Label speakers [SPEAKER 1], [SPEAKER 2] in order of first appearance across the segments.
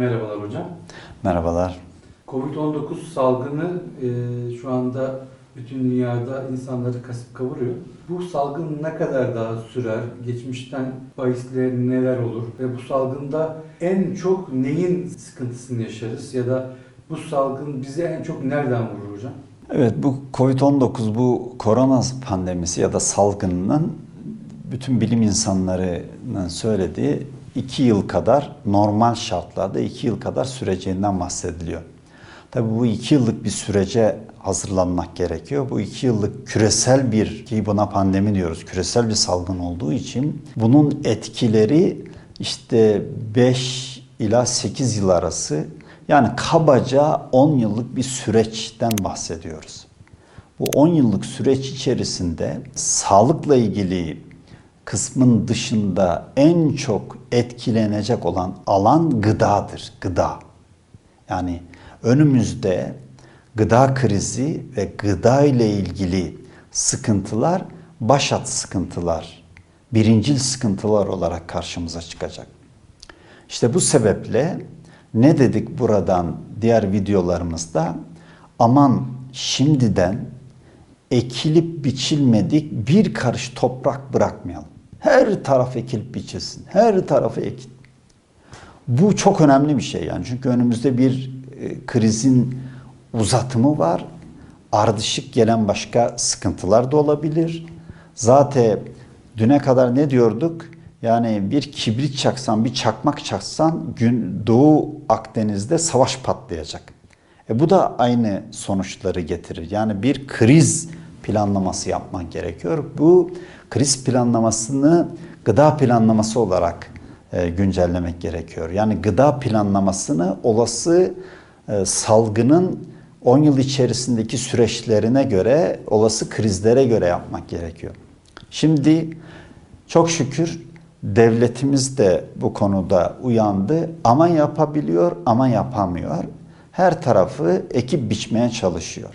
[SPEAKER 1] Merhabalar hocam.
[SPEAKER 2] Merhabalar.
[SPEAKER 1] Covid-19 salgını e, şu anda bütün dünyada insanları kasıp kavuruyor. Bu salgın ne kadar daha sürer? Geçmişten bahisleri neler olur? Ve bu salgında en çok neyin sıkıntısını yaşarız? Ya da bu salgın bizi en çok nereden vurur hocam?
[SPEAKER 2] Evet bu Covid-19 bu korona pandemisi ya da salgınının bütün bilim insanlarının söylediği iki yıl kadar normal şartlarda iki yıl kadar süreceğinden bahsediliyor. Tabii bu iki yıllık bir sürece hazırlanmak gerekiyor. Bu iki yıllık küresel bir ki buna pandemi diyoruz. Küresel bir salgın olduğu için bunun etkileri işte 5 ila 8 yıl arası yani kabaca 10 yıllık bir süreçten bahsediyoruz. Bu 10 yıllık süreç içerisinde sağlıkla ilgili kısmın dışında en çok etkilenecek olan alan gıdadır. Gıda. Yani önümüzde gıda krizi ve gıda ile ilgili sıkıntılar başat sıkıntılar, birincil sıkıntılar olarak karşımıza çıkacak. İşte bu sebeple ne dedik buradan diğer videolarımızda? Aman şimdiden ekilip biçilmedik bir karış toprak bırakmayalım. Her taraf ekilip biçilsin. Her tarafı ekil. Bu çok önemli bir şey yani. Çünkü önümüzde bir e, krizin uzatımı var. Ardışık gelen başka sıkıntılar da olabilir. Zaten düne kadar ne diyorduk? Yani bir kibrit çaksan, bir çakmak çaksan gün Doğu Akdeniz'de savaş patlayacak. E bu da aynı sonuçları getirir. Yani bir kriz planlaması yapman gerekiyor. Bu kriz planlamasını gıda planlaması olarak e, güncellemek gerekiyor. Yani gıda planlamasını olası e, salgının 10 yıl içerisindeki süreçlerine göre, olası krizlere göre yapmak gerekiyor. Şimdi çok şükür devletimiz de bu konuda uyandı ama yapabiliyor ama yapamıyor. Her tarafı ekip biçmeye çalışıyor.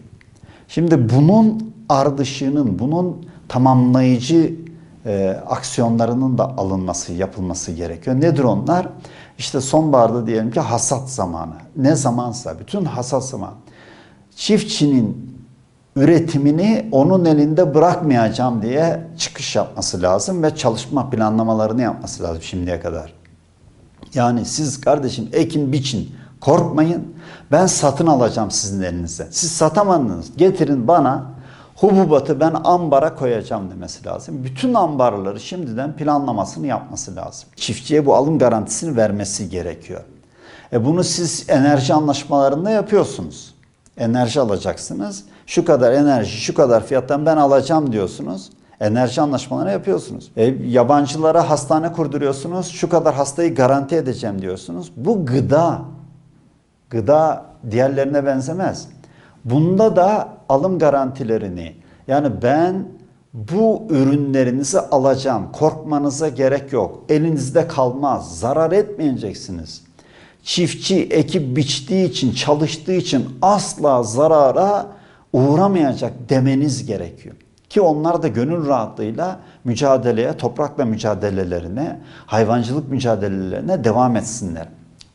[SPEAKER 2] Şimdi bunun ardışının, bunun tamamlayıcı e, aksiyonlarının da alınması, yapılması gerekiyor. Nedir onlar? İşte sonbaharda diyelim ki hasat zamanı. Ne zamansa, bütün hasat zamanı. Çiftçinin üretimini onun elinde bırakmayacağım diye çıkış yapması lazım ve çalışma planlamalarını yapması lazım şimdiye kadar. Yani siz kardeşim ekin biçin korkmayın ben satın alacağım sizin elinizden. Siz satamadınız getirin bana hububatı ben ambara koyacağım demesi lazım. Bütün ambarları şimdiden planlamasını yapması lazım. Çiftçiye bu alım garantisini vermesi gerekiyor. E bunu siz enerji anlaşmalarında yapıyorsunuz. Enerji alacaksınız. Şu kadar enerji, şu kadar fiyattan ben alacağım diyorsunuz. Enerji anlaşmaları yapıyorsunuz. E, yabancılara hastane kurduruyorsunuz. Şu kadar hastayı garanti edeceğim diyorsunuz. Bu gıda. Gıda diğerlerine benzemez. Bunda da alım garantilerini yani ben bu ürünlerinizi alacağım. Korkmanıza gerek yok. Elinizde kalmaz. Zarar etmeyeceksiniz. Çiftçi ekip biçtiği için, çalıştığı için asla zarara uğramayacak demeniz gerekiyor. Ki onlar da gönül rahatlığıyla mücadeleye, toprakla mücadelelerine, hayvancılık mücadelelerine devam etsinler.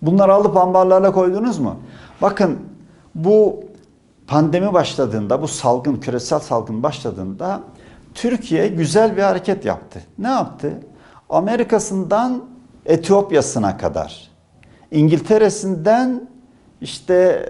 [SPEAKER 2] Bunları alıp ambarlarla koydunuz mu? Bakın bu pandemi başladığında, bu salgın, küresel salgın başladığında Türkiye güzel bir hareket yaptı. Ne yaptı? Amerika'sından Etiyopya'sına kadar, İngiltere'sinden işte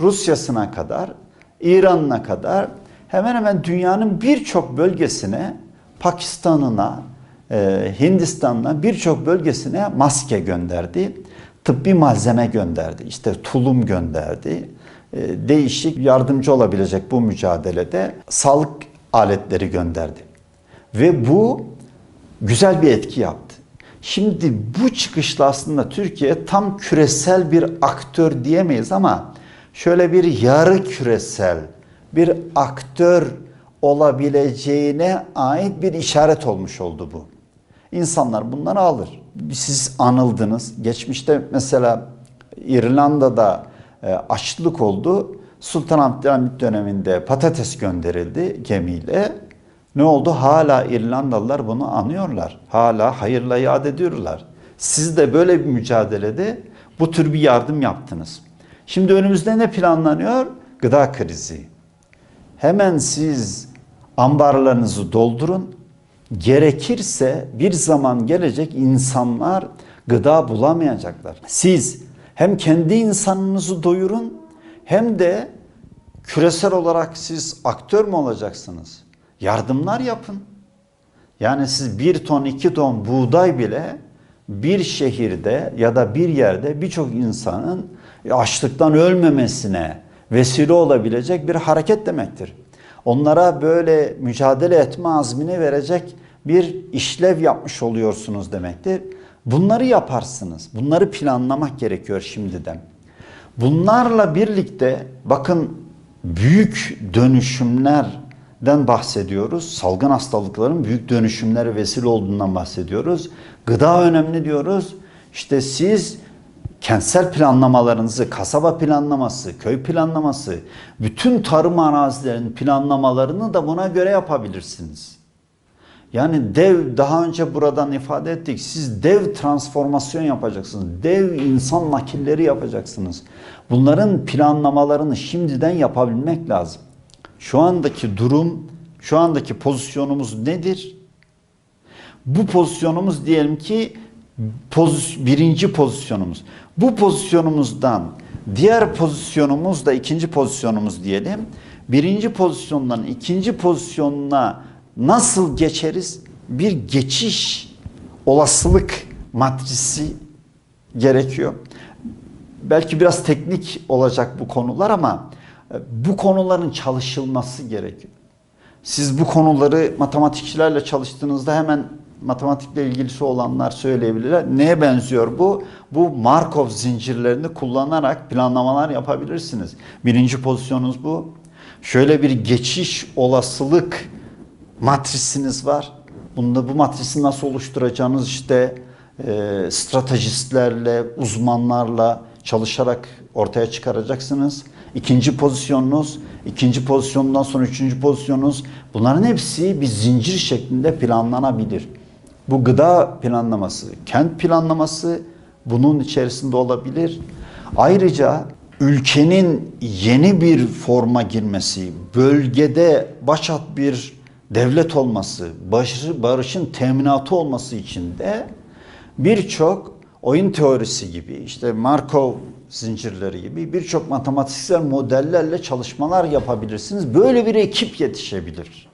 [SPEAKER 2] Rusya'sına kadar, İran'ına kadar hemen hemen dünyanın birçok bölgesine, Pakistan'ına, e, Hindistan'ına birçok bölgesine maske gönderdi. Tıbbi malzeme gönderdi. İşte tulum gönderdi. E, değişik yardımcı olabilecek bu mücadelede sağlık aletleri gönderdi. Ve bu güzel bir etki yaptı. Şimdi bu çıkışla aslında Türkiye tam küresel bir aktör diyemeyiz ama şöyle bir yarı küresel bir aktör olabileceğine ait bir işaret olmuş oldu bu. İnsanlar bundan alır. Siz anıldınız. Geçmişte mesela İrlanda'da açlık oldu. Sultan Abdülhamit döneminde patates gönderildi gemiyle. Ne oldu? Hala İrlandalılar bunu anıyorlar. Hala hayırla yad ediyorlar. Siz de böyle bir mücadelede Bu tür bir yardım yaptınız. Şimdi önümüzde ne planlanıyor? Gıda krizi. Hemen siz ambarlarınızı doldurun. Gerekirse bir zaman gelecek insanlar gıda bulamayacaklar. Siz hem kendi insanınızı doyurun hem de küresel olarak siz aktör mü olacaksınız? Yardımlar yapın. Yani siz bir ton iki ton buğday bile bir şehirde ya da bir yerde birçok insanın açlıktan ölmemesine vesile olabilecek bir hareket demektir. Onlara böyle mücadele etme azmini verecek bir işlev yapmış oluyorsunuz demektir. Bunları yaparsınız. Bunları planlamak gerekiyor şimdiden. Bunlarla birlikte bakın büyük dönüşümlerden bahsediyoruz. Salgın hastalıkların büyük dönüşümlere vesile olduğundan bahsediyoruz. Gıda önemli diyoruz. İşte siz kentsel planlamalarınızı, kasaba planlaması, köy planlaması, bütün tarım arazilerinin planlamalarını da buna göre yapabilirsiniz. Yani dev daha önce buradan ifade ettik. Siz dev transformasyon yapacaksınız. Dev insan nakilleri yapacaksınız. Bunların planlamalarını şimdiden yapabilmek lazım. Şu andaki durum, şu andaki pozisyonumuz nedir? Bu pozisyonumuz diyelim ki poz, birinci pozisyonumuz. Bu pozisyonumuzdan diğer pozisyonumuz da ikinci pozisyonumuz diyelim. Birinci pozisyondan ikinci pozisyonuna nasıl geçeriz? Bir geçiş olasılık matrisi gerekiyor. Belki biraz teknik olacak bu konular ama e, bu konuların çalışılması gerekiyor. Siz bu konuları matematikçilerle çalıştığınızda hemen matematikle ilgilisi olanlar söyleyebilirler. Neye benziyor bu? Bu Markov zincirlerini kullanarak planlamalar yapabilirsiniz. Birinci pozisyonunuz bu. Şöyle bir geçiş olasılık matrisiniz var. Bunda bu matrisi nasıl oluşturacağınız işte e, stratejistlerle, uzmanlarla çalışarak ortaya çıkaracaksınız. İkinci pozisyonunuz, ikinci pozisyondan sonra üçüncü pozisyonunuz bunların hepsi bir zincir şeklinde planlanabilir. Bu gıda planlaması, kent planlaması bunun içerisinde olabilir. Ayrıca ülkenin yeni bir forma girmesi, bölgede başat bir devlet olması, barış- barışın teminatı olması için de birçok oyun teorisi gibi, işte Markov zincirleri gibi birçok matematiksel modellerle çalışmalar yapabilirsiniz. Böyle bir ekip yetişebilir.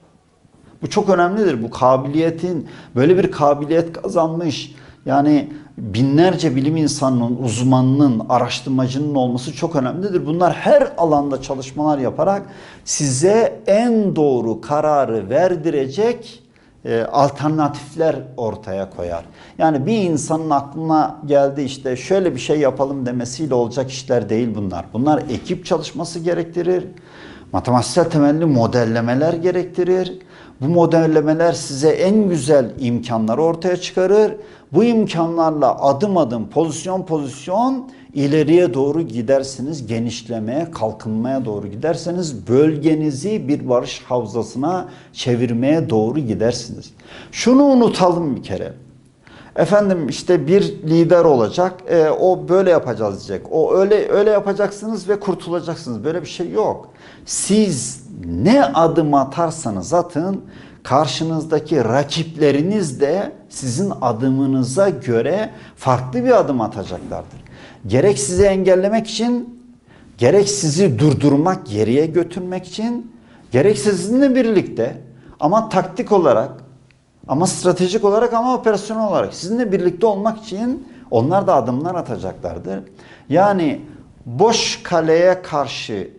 [SPEAKER 2] Bu çok önemlidir. Bu kabiliyetin böyle bir kabiliyet kazanmış yani binlerce bilim insanının, uzmanının, araştırmacının olması çok önemlidir. Bunlar her alanda çalışmalar yaparak size en doğru kararı verdirecek e, alternatifler ortaya koyar. Yani bir insanın aklına geldi işte şöyle bir şey yapalım demesiyle olacak işler değil bunlar. Bunlar ekip çalışması gerektirir. Matematiksel temelli modellemeler gerektirir. Bu modellemeler size en güzel imkanları ortaya çıkarır. Bu imkanlarla adım adım, pozisyon pozisyon ileriye doğru gidersiniz. Genişlemeye, kalkınmaya doğru giderseniz bölgenizi bir barış havzasına çevirmeye doğru gidersiniz. Şunu unutalım bir kere. Efendim işte bir lider olacak, e, o böyle yapacağız diyecek. O öyle öyle yapacaksınız ve kurtulacaksınız. Böyle bir şey yok. Siz ne adım atarsanız atın, karşınızdaki rakipleriniz de sizin adımınıza göre farklı bir adım atacaklardır. Gerek sizi engellemek için, gerek sizi durdurmak, geriye götürmek için, gerek sizinle birlikte ama taktik olarak ama stratejik olarak ama operasyonel olarak sizinle birlikte olmak için onlar da adımlar atacaklardır. Yani boş kaleye karşı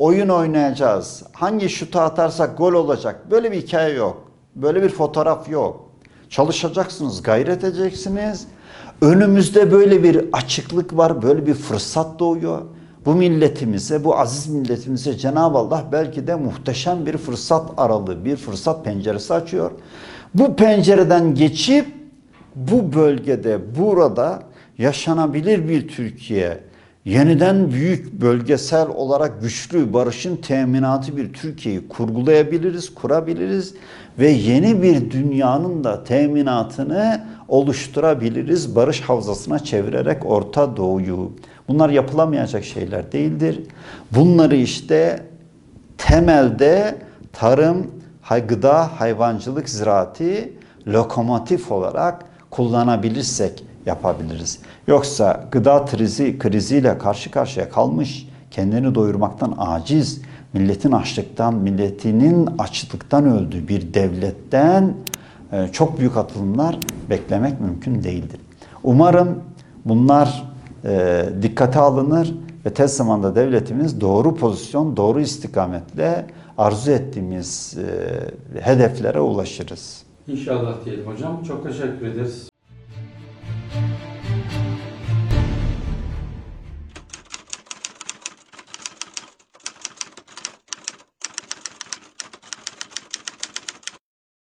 [SPEAKER 2] oyun oynayacağız. Hangi şutu atarsak gol olacak. Böyle bir hikaye yok. Böyle bir fotoğraf yok. Çalışacaksınız, gayret edeceksiniz. Önümüzde böyle bir açıklık var, böyle bir fırsat doğuyor. Bu milletimize, bu aziz milletimize Cenab-ı Allah belki de muhteşem bir fırsat aralığı, bir fırsat penceresi açıyor. Bu pencereden geçip bu bölgede, burada yaşanabilir bir Türkiye yeniden büyük bölgesel olarak güçlü barışın teminatı bir Türkiye'yi kurgulayabiliriz, kurabiliriz ve yeni bir dünyanın da teminatını oluşturabiliriz barış havzasına çevirerek Orta Doğu'yu. Bunlar yapılamayacak şeyler değildir. Bunları işte temelde tarım, gıda, hayvancılık, ziraati lokomotif olarak kullanabilirsek yapabiliriz. Yoksa gıda krizi kriziyle karşı karşıya kalmış, kendini doyurmaktan aciz, milletin açlıktan, milletinin açlıktan öldüğü bir devletten e, çok büyük atılımlar beklemek mümkün değildir. Umarım bunlar e, dikkate alınır ve tez zamanda devletimiz doğru pozisyon, doğru istikametle arzu ettiğimiz e, hedeflere ulaşırız.
[SPEAKER 1] İnşallah diyelim hocam. Çok teşekkür ederiz.